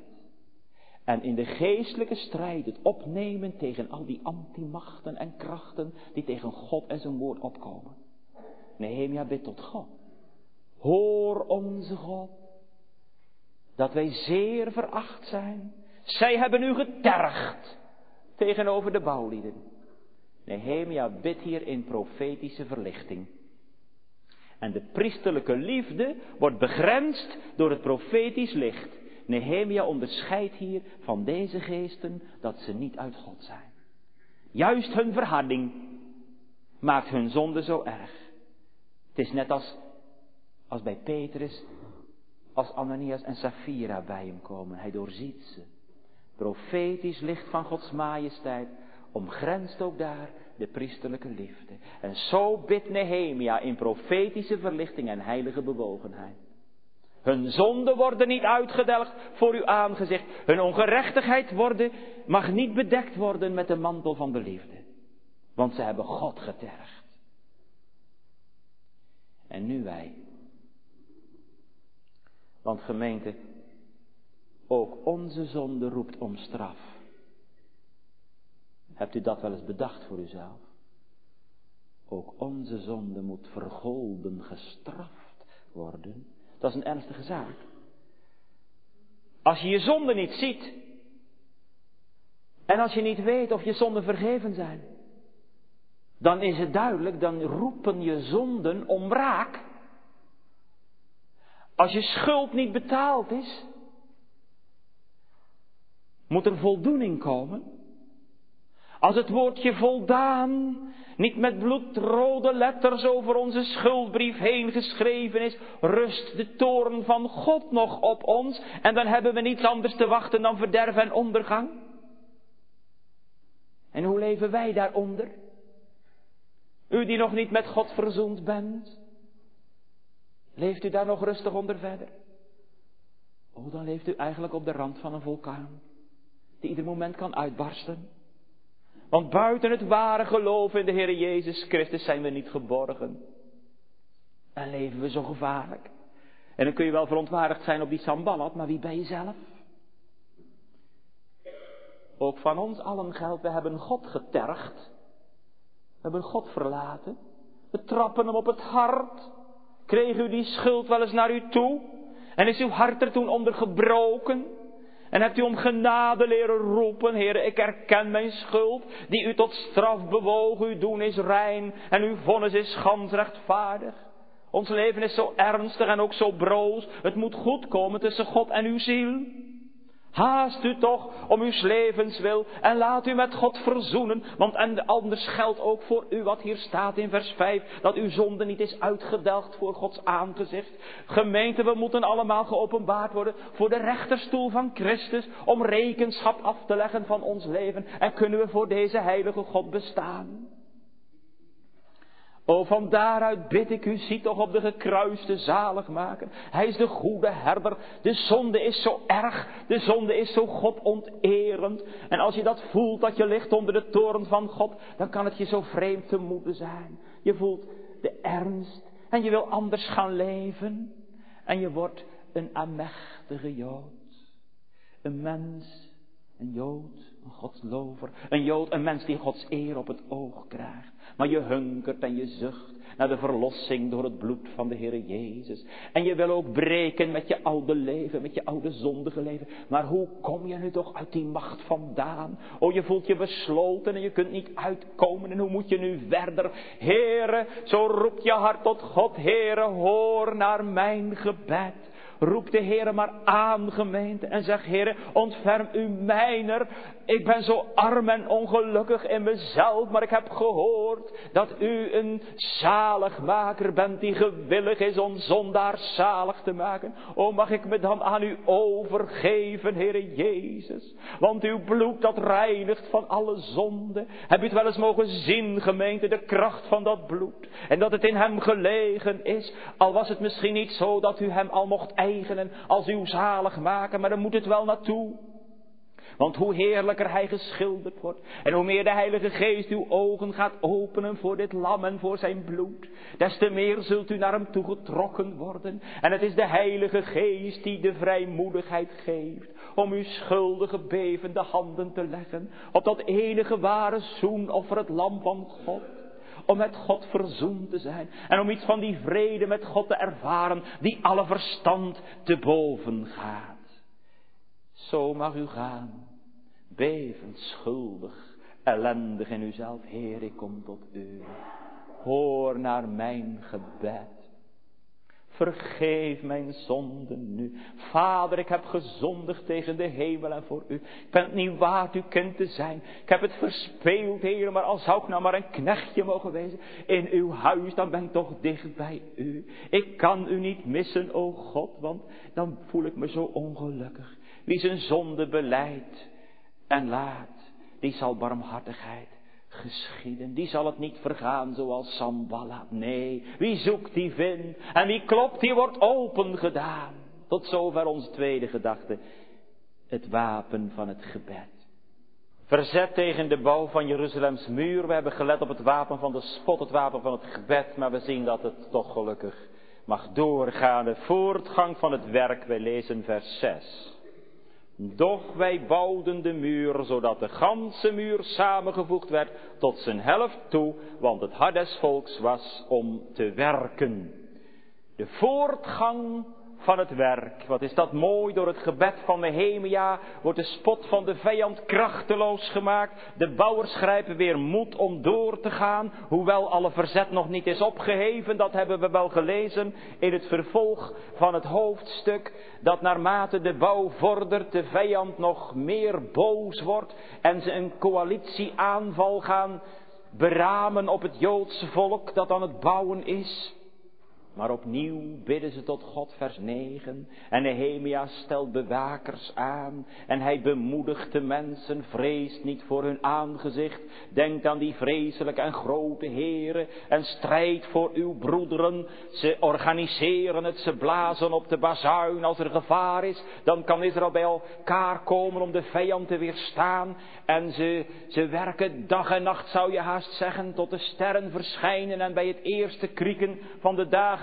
En in de geestelijke strijd het opnemen tegen al die antimachten en krachten die tegen God en zijn woord opkomen. Nehemia bidt tot God. Hoor onze God, dat wij zeer veracht zijn. Zij hebben u getergd tegenover de bouwlieden. Nehemia bidt hier in profetische verlichting. En de priesterlijke liefde wordt begrensd door het profetisch licht. Nehemia onderscheidt hier van deze geesten dat ze niet uit God zijn. Juist hun verharding maakt hun zonde zo erg. Het is net als, als bij Petrus, als Ananias en Safira bij hem komen. Hij doorziet ze. Profetisch licht van Gods majesteit omgrenst ook daar de priesterlijke liefde. En zo bidt Nehemia in profetische verlichting en heilige bewogenheid. Hun zonden worden niet uitgedelgd voor uw aangezicht. Hun ongerechtigheid worden, mag niet bedekt worden met de mantel van de liefde. Want ze hebben God getergd. En nu wij. Want gemeente, ook onze zonde roept om straf. Hebt u dat wel eens bedacht voor uzelf? Ook onze zonde moet vergolden, gestraft worden. Dat is een ernstige zaak. Als je je zonde niet ziet, en als je niet weet of je zonden vergeven zijn, dan is het duidelijk, dan roepen je zonden om wraak. Als je schuld niet betaald is, moet er voldoening komen. Als het woordje voldaan niet met bloedrode letters over onze schuldbrief heen geschreven is, rust de toorn van God nog op ons en dan hebben we niets anders te wachten dan verderf en ondergang. En hoe leven wij daaronder? U die nog niet met God verzoend bent, leeft u daar nog rustig onder verder? Oh, dan leeft u eigenlijk op de rand van een vulkaan, die ieder moment kan uitbarsten. Want buiten het ware geloof in de Heer Jezus Christus zijn we niet geborgen. En leven we zo gevaarlijk. En dan kun je wel verontwaardigd zijn op die Sambalat, maar wie ben je zelf? Ook van ons allen geldt, we hebben God getergd. We hebben God verlaten. We trappen hem op het hart. Kreeg u die schuld wel eens naar u toe? En is uw hart er toen onder gebroken? En hebt u om genade leren roepen, Heer, ik erken mijn schuld, die u tot straf bewoog, uw doen is rein en uw vonnis is gans rechtvaardig. Ons leven is zo ernstig en ook zo broos, het moet goed komen tussen God en uw ziel. Haast u toch om uw levens wil en laat u met God verzoenen, want en anders geldt ook voor u wat hier staat in vers 5, dat uw zonde niet is uitgedelgd voor Gods aangezicht. Gemeente, we moeten allemaal geopenbaard worden voor de rechterstoel van Christus, om rekenschap af te leggen van ons leven en kunnen we voor deze heilige God bestaan. O, van daaruit bid ik u, zie toch op de gekruiste zalig maken. Hij is de goede herder. De zonde is zo erg. De zonde is zo God onterend. En als je dat voelt, dat je ligt onder de toren van God, dan kan het je zo vreemd te moeten zijn. Je voelt de ernst en je wil anders gaan leven. En je wordt een amechtige Jood. Een mens, een Jood, een Godslover. Een Jood, een mens die Gods eer op het oog krijgt. Maar je hunkert en je zucht naar de verlossing door het bloed van de Heer Jezus. En je wil ook breken met je oude leven, met je oude zondige leven. Maar hoe kom je nu toch uit die macht vandaan? Oh, je voelt je besloten en je kunt niet uitkomen. En hoe moet je nu verder? Heere, zo roept je hart tot God. Heere, hoor naar mijn gebed. Roep de Heer maar aan, gemeente, en zeg, Heer, ontferm u mijner. Ik ben zo arm en ongelukkig in mezelf, maar ik heb gehoord dat u een zaligmaker bent die gewillig is om zondaar zalig te maken. O, mag ik me dan aan u overgeven, Heere Jezus? Want uw bloed dat reinigt van alle zonde. Heb u het wel eens mogen zien, gemeente, de kracht van dat bloed? En dat het in hem gelegen is, al was het misschien niet zo dat u hem al mocht eigenen als uw zalig maken, maar dan moet het wel naartoe. Want hoe heerlijker hij geschilderd wordt en hoe meer de Heilige Geest uw ogen gaat openen voor dit lam en voor zijn bloed, des te meer zult u naar hem toe getrokken worden. En het is de Heilige Geest die de vrijmoedigheid geeft om uw schuldige bevende handen te leggen op dat enige ware zoenoffer het lam van God om met God verzoend te zijn en om iets van die vrede met God te ervaren die alle verstand te boven gaat. Zo mag u gaan, bevend, schuldig, ellendig in uzelf. Heer, ik kom tot u. Hoor naar mijn gebed. Vergeef mijn zonden nu. Vader, ik heb gezondigd tegen de hemel en voor u. Ik ben het niet waard uw kind te zijn. Ik heb het verspeeld, Heer, maar als zou ik nou maar een knechtje mogen wezen in uw huis, dan ben ik toch dicht bij u. Ik kan u niet missen, o God, want dan voel ik me zo ongelukkig. Wie zijn zonde beleidt en laat, die zal barmhartigheid geschieden. Die zal het niet vergaan zoals Sambala. Nee, wie zoekt die vindt. En wie klopt die wordt open gedaan. Tot zover onze tweede gedachte. Het wapen van het gebed. Verzet tegen de bouw van Jeruzalems muur. We hebben gelet op het wapen van de spot, het wapen van het gebed. Maar we zien dat het toch gelukkig mag doorgaan. De voortgang van het werk. Wij lezen vers 6. Doch wij bouwden de muur, zodat de ganse muur samengevoegd werd tot zijn helft toe, want het des volks was om te werken. De voortgang van het werk. Wat is dat mooi, door het gebed van Nehemia wordt de spot van de vijand krachteloos gemaakt. De bouwers grijpen weer moed om door te gaan, hoewel alle verzet nog niet is opgeheven. Dat hebben we wel gelezen in het vervolg van het hoofdstuk. Dat naarmate de bouw vordert, de vijand nog meer boos wordt en ze een coalitieaanval gaan beramen op het Joodse volk dat aan het bouwen is. Maar opnieuw bidden ze tot God, vers 9. En Nehemia stelt bewakers aan. En hij bemoedigt de mensen, vreest niet voor hun aangezicht. Denkt aan die vreselijke en grote heren. En strijd voor uw broederen. Ze organiseren het, ze blazen op de bazuin. Als er gevaar is, dan kan Israël bij elkaar komen om de vijand te weerstaan. En ze, ze werken dag en nacht, zou je haast zeggen, tot de sterren verschijnen. En bij het eerste krieken van de dagen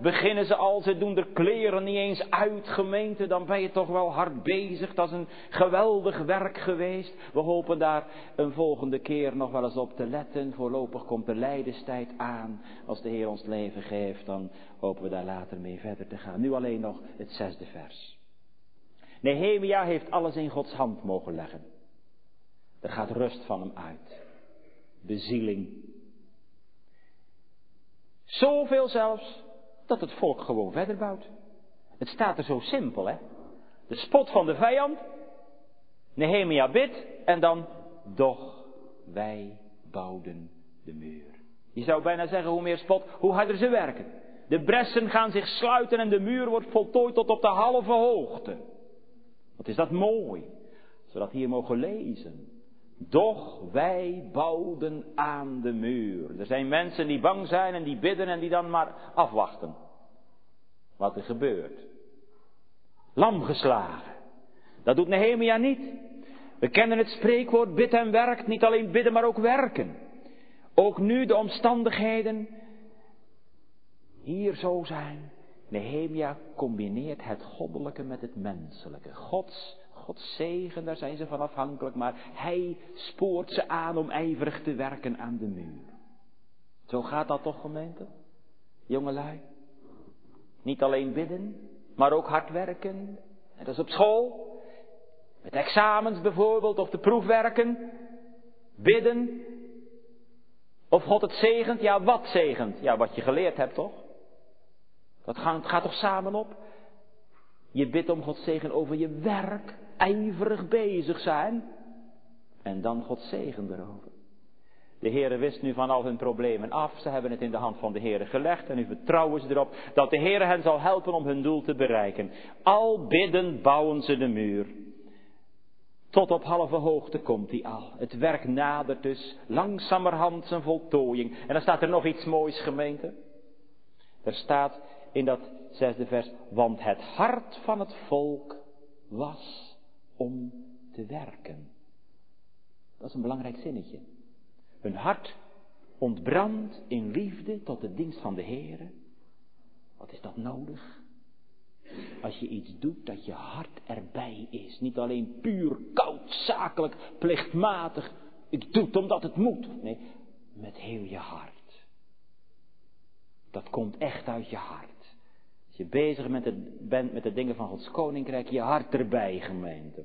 beginnen ze al, ze doen de kleren niet eens uit, gemeente, dan ben je toch wel hard bezig. Dat is een geweldig werk geweest. We hopen daar een volgende keer nog wel eens op te letten. Voorlopig komt de lijdenstijd aan. Als de Heer ons leven geeft, dan hopen we daar later mee verder te gaan. Nu alleen nog het zesde vers. Nehemia heeft alles in Gods hand mogen leggen. Er gaat rust van hem uit. Bezieling Zoveel zelfs dat het volk gewoon verder bouwt. Het staat er zo simpel, hè? De spot van de vijand, Nehemia bidt en dan, doch wij bouwden de muur. Je zou bijna zeggen, hoe meer spot, hoe harder ze werken. De bressen gaan zich sluiten en de muur wordt voltooid tot op de halve hoogte. Wat is dat mooi, zodat hier mogen lezen. Doch wij bouwden aan de muur. Er zijn mensen die bang zijn en die bidden en die dan maar afwachten. Wat er gebeurt. Lam geslagen. Dat doet Nehemia niet. We kennen het spreekwoord bid en werkt. Niet alleen bidden, maar ook werken. Ook nu de omstandigheden hier zo zijn. Nehemia combineert het goddelijke met het menselijke. Gods Gods zegen, daar zijn ze van afhankelijk, maar Hij spoort ze aan om ijverig te werken aan de muur. Zo gaat dat toch, gemeente? Jongelui. Niet alleen bidden, maar ook hard werken. En dat is op school. Met examens bijvoorbeeld, of de proefwerken. Bidden. Of God het zegent. Ja, wat zegent? Ja, wat je geleerd hebt toch? Dat gaat, gaat toch samen op? Je bidt om Gods zegen over je werk ijverig bezig zijn. En dan God zegen erover. De Heere wist nu van al hun problemen af. Ze hebben het in de hand van de Heere gelegd. En nu vertrouwen ze erop dat de Heere hen zal helpen om hun doel te bereiken. Al bidden bouwen ze de muur. Tot op halve hoogte komt hij al. Het werk nadert dus langzamerhand zijn voltooiing. En dan staat er nog iets moois gemeente. Er staat in dat zesde vers. Want het hart van het volk was om te werken. Dat is een belangrijk zinnetje. Hun hart ontbrandt in liefde tot de dienst van de Heer. Wat is dat nodig? Als je iets doet dat je hart erbij is. Niet alleen puur, koud, zakelijk, plichtmatig. Ik doe het omdat het moet. Nee, met heel je hart. Dat komt echt uit je hart je bezig met het, bent met de dingen van Gods koninkrijk, je hart erbij, gemeente.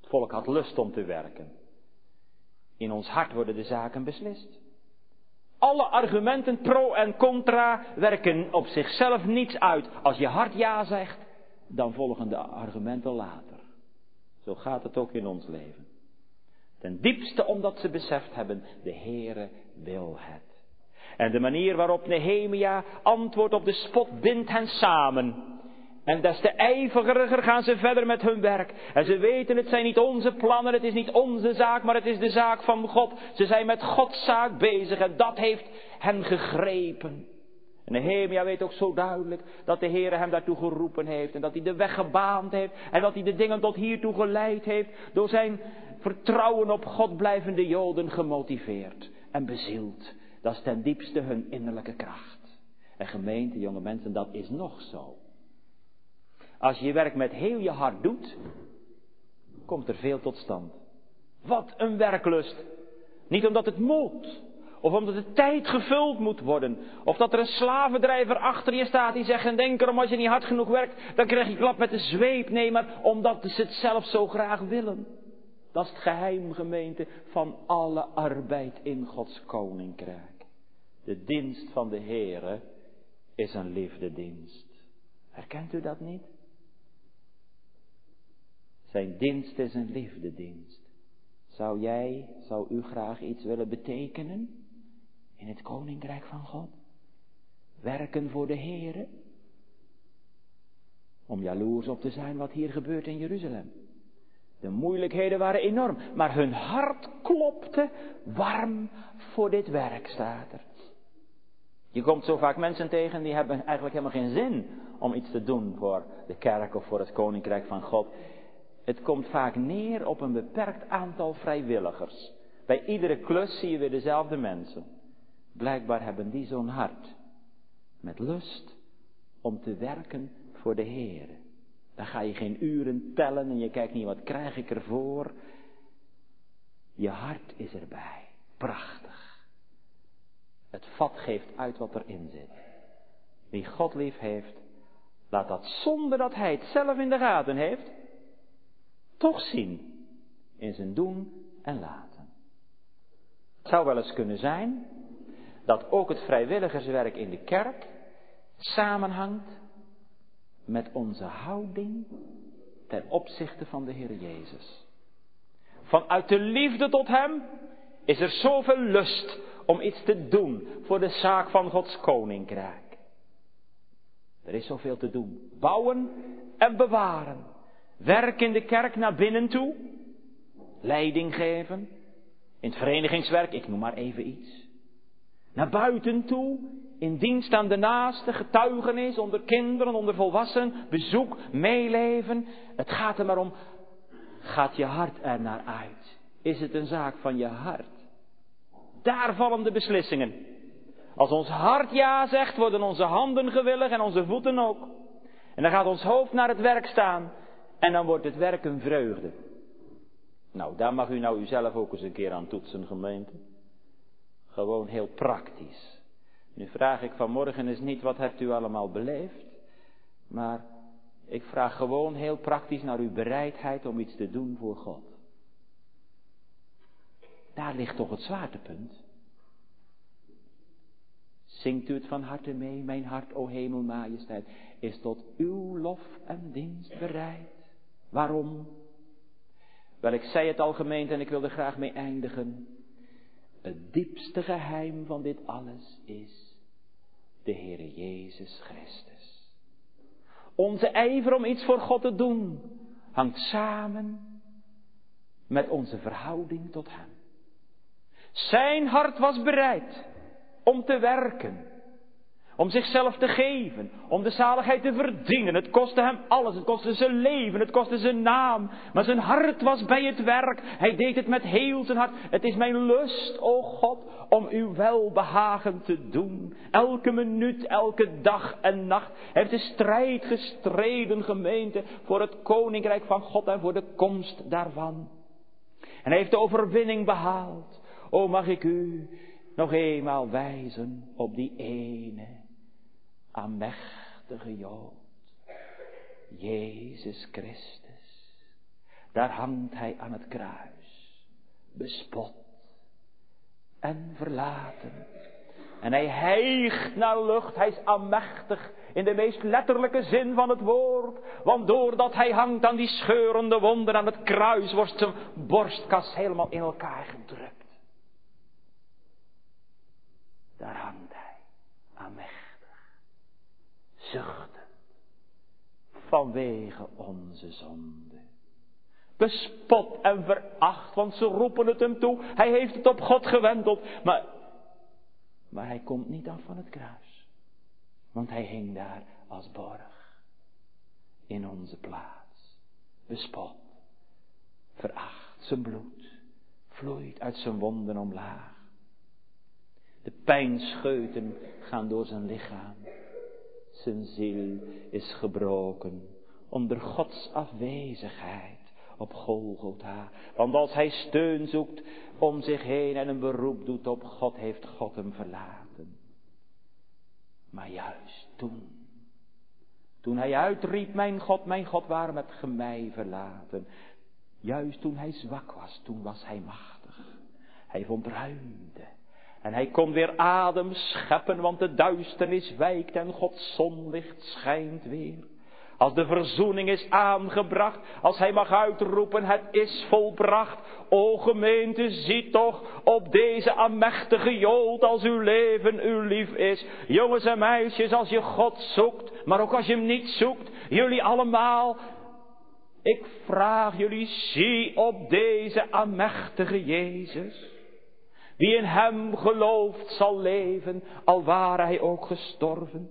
Het volk had lust om te werken. In ons hart worden de zaken beslist. Alle argumenten pro en contra werken op zichzelf niets uit. Als je hart ja zegt, dan volgen de argumenten later. Zo gaat het ook in ons leven. Ten diepste omdat ze beseft hebben, de Heere wil het. En de manier waarop Nehemia antwoordt op de spot bindt hen samen. En des te ijveriger gaan ze verder met hun werk. En ze weten, het zijn niet onze plannen, het is niet onze zaak, maar het is de zaak van God. Ze zijn met Gods zaak bezig en dat heeft hen gegrepen. En Nehemia weet ook zo duidelijk dat de Heer hem daartoe geroepen heeft. En dat hij de weg gebaand heeft. En dat hij de dingen tot hiertoe geleid heeft. Door zijn vertrouwen op God blijvende Joden gemotiveerd en bezield. Dat is ten diepste hun innerlijke kracht. En gemeente, jonge mensen, dat is nog zo. Als je je werk met heel je hart doet, komt er veel tot stand. Wat een werklust. Niet omdat het moet, of omdat de tijd gevuld moet worden. Of dat er een slavendrijver achter je staat die zegt en denk erom als je niet hard genoeg werkt, dan krijg je klap met de zweep. Nee, maar omdat ze het zelf zo graag willen. Dat is het geheim gemeente van alle arbeid in Gods koninkrijk. De dienst van de Heere is een liefdedienst. Herkent u dat niet? Zijn dienst is een liefdedienst. Zou jij, zou u graag iets willen betekenen in het koninkrijk van God? Werken voor de Heere? Om jaloers op te zijn wat hier gebeurt in Jeruzalem. De moeilijkheden waren enorm, maar hun hart klopte warm voor dit werk, er. Je komt zo vaak mensen tegen die hebben eigenlijk helemaal geen zin om iets te doen voor de kerk of voor het koninkrijk van God. Het komt vaak neer op een beperkt aantal vrijwilligers. Bij iedere klus zie je weer dezelfde mensen. Blijkbaar hebben die zo'n hart. Met lust om te werken voor de Heer. Dan ga je geen uren tellen en je kijkt niet wat krijg ik ervoor. Je hart is erbij. Prachtig. Het vat geeft uit wat erin zit. Wie God lief heeft, laat dat zonder dat hij het zelf in de gaten heeft, toch zien in zijn doen en laten. Het zou wel eens kunnen zijn dat ook het vrijwilligerswerk in de kerk samenhangt met onze houding ten opzichte van de Heer Jezus. Vanuit de liefde tot Hem is er zoveel lust om iets te doen voor de zaak van Gods koninkrijk. Er is zoveel te doen. Bouwen en bewaren. Werk in de kerk naar binnen toe. Leiding geven. In het verenigingswerk, ik noem maar even iets. Naar buiten toe, in dienst aan de naaste, getuigenis onder kinderen, onder volwassenen, bezoek, meeleven. Het gaat er maar om, gaat je hart er naar uit? Is het een zaak van je hart? Daar vallen de beslissingen. Als ons hart ja zegt, worden onze handen gewillig en onze voeten ook. En dan gaat ons hoofd naar het werk staan en dan wordt het werk een vreugde. Nou, daar mag u nou uzelf ook eens een keer aan toetsen, gemeente. Gewoon heel praktisch. Nu vraag ik vanmorgen eens niet wat hebt u allemaal beleefd, maar ik vraag gewoon heel praktisch naar uw bereidheid om iets te doen voor God. Daar ligt toch het zwaartepunt. Zingt u het van harte mee, mijn hart, o hemel, majesteit, is tot uw lof en dienst bereid. Waarom? Wel, ik zei het al gemeente en ik wil er graag mee eindigen. Het diepste geheim van dit alles is de Heere Jezus Christus. Onze ijver om iets voor God te doen hangt samen met onze verhouding tot Hem. Zijn hart was bereid om te werken om zichzelf te geven. Om de zaligheid te verdienen. Het kostte hem alles. Het kostte zijn leven. Het kostte zijn naam. Maar zijn hart was bij het werk. Hij deed het met heel zijn hart. Het is mijn lust, o God, om uw welbehagen te doen. Elke minuut, elke dag en nacht. Hij heeft de strijd gestreden, gemeente, voor het koninkrijk van God en voor de komst daarvan. En hij heeft de overwinning behaald. O mag ik u nog eenmaal wijzen op die ene aanmächtige Jood. Jezus Christus. Daar hangt hij aan het kruis. Bespot en verlaten. En hij hijgt naar lucht, hij is aanmächtig in de meest letterlijke zin van het woord. Want doordat hij hangt aan die scheurende wonden aan het kruis, wordt zijn borstkas helemaal in elkaar gedrukt. Daar hangt hij, zuchtend, vanwege onze zonde. Bespot en veracht, want ze roepen het hem toe. Hij heeft het op God gewendeld. Maar, maar hij komt niet af van het kruis. Want hij hing daar als borg. In onze plaats. Bespot. Veracht. Zijn bloed vloeit uit zijn wonden omlaag. De pijnscheuten gaan door zijn lichaam. Zijn ziel is gebroken onder Gods afwezigheid op Golgotha. Want als hij steun zoekt om zich heen en een beroep doet op God, heeft God hem verlaten. Maar juist toen, toen hij uitriep, mijn God, mijn God, waarom hebt ge mij verlaten? Juist toen hij zwak was, toen was hij machtig. Hij vond ruimte. En hij kon weer adem scheppen, want de duisternis wijkt en Gods zonlicht schijnt weer. Als de verzoening is aangebracht, als hij mag uitroepen, het is volbracht. O gemeente, zie toch op deze aanmächtige jood als uw leven uw lief is. Jongens en meisjes, als je God zoekt, maar ook als je hem niet zoekt, jullie allemaal. Ik vraag jullie, zie op deze aanmächtige Jezus. Wie in hem gelooft zal leven, al ware hij ook gestorven.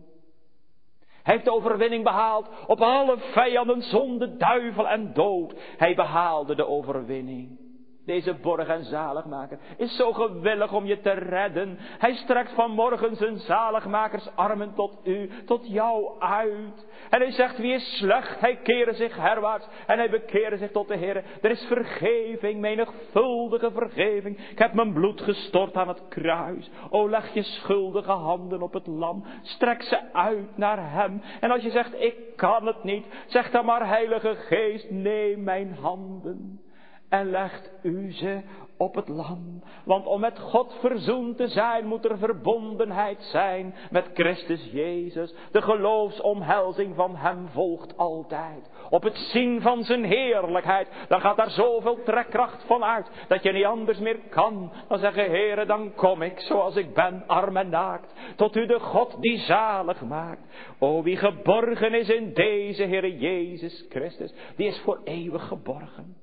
Hij heeft de overwinning behaald op alle vijanden, zonde, duivel en dood. Hij behaalde de overwinning. Deze borg en zaligmaker is zo gewillig om je te redden. Hij strekt vanmorgen zijn zaligmakersarmen tot u, tot jou uit. En hij zegt, wie is slecht, hij keren zich herwaarts en hij bekeren zich tot de Heer. Er is vergeving, menigvuldige vergeving. Ik heb mijn bloed gestort aan het kruis. O, leg je schuldige handen op het lam. Strek ze uit naar hem. En als je zegt, ik kan het niet, zeg dan maar, Heilige Geest, neem mijn handen en legt u ze op het lam. Want om met God verzoend te zijn, moet er verbondenheid zijn met Christus Jezus. De geloofsomhelzing van Hem volgt altijd. Op het zien van Zijn heerlijkheid, dan gaat daar zoveel trekkracht van uit, dat je niet anders meer kan dan zeggen, Heere, dan kom ik zoals ik ben, arm en naakt, tot U de God die zalig maakt. O, wie geborgen is in deze Heere Jezus Christus, die is voor eeuwig geborgen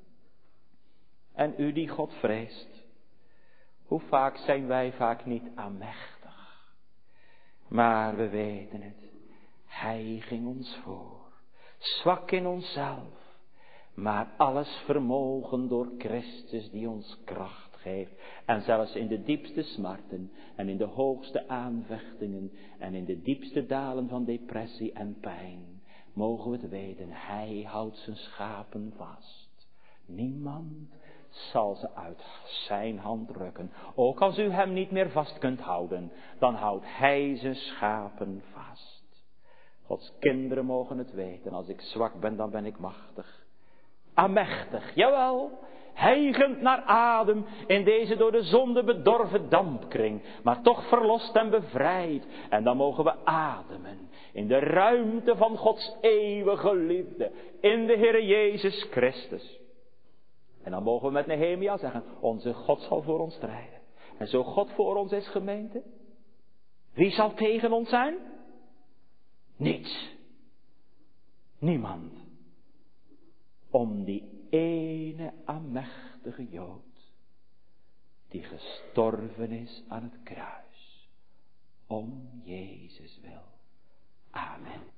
en u die God vreest. Hoe vaak zijn wij vaak niet aanmächtig. Maar we weten het. Hij ging ons voor. Zwak in onszelf. Maar alles vermogen door Christus die ons kracht geeft. En zelfs in de diepste smarten en in de hoogste aanvechtingen en in de diepste dalen van depressie en pijn. Mogen we het weten, Hij houdt zijn schapen vast. Niemand zal ze uit zijn hand rukken. Ook als u hem niet meer vast kunt houden, dan houdt hij zijn schapen vast. Gods kinderen mogen het weten, als ik zwak ben, dan ben ik machtig. Amechtig, jawel, hijgend naar adem in deze door de zonde bedorven dampkring, maar toch verlost en bevrijd. En dan mogen we ademen in de ruimte van Gods eeuwige liefde, in de Heer Jezus Christus. En dan mogen we met Nehemia zeggen, onze God zal voor ons strijden. En zo God voor ons is gemeente, wie zal tegen ons zijn? Niets. Niemand. Om die ene aanmächtige Jood, die gestorven is aan het kruis, om Jezus wil. Amen.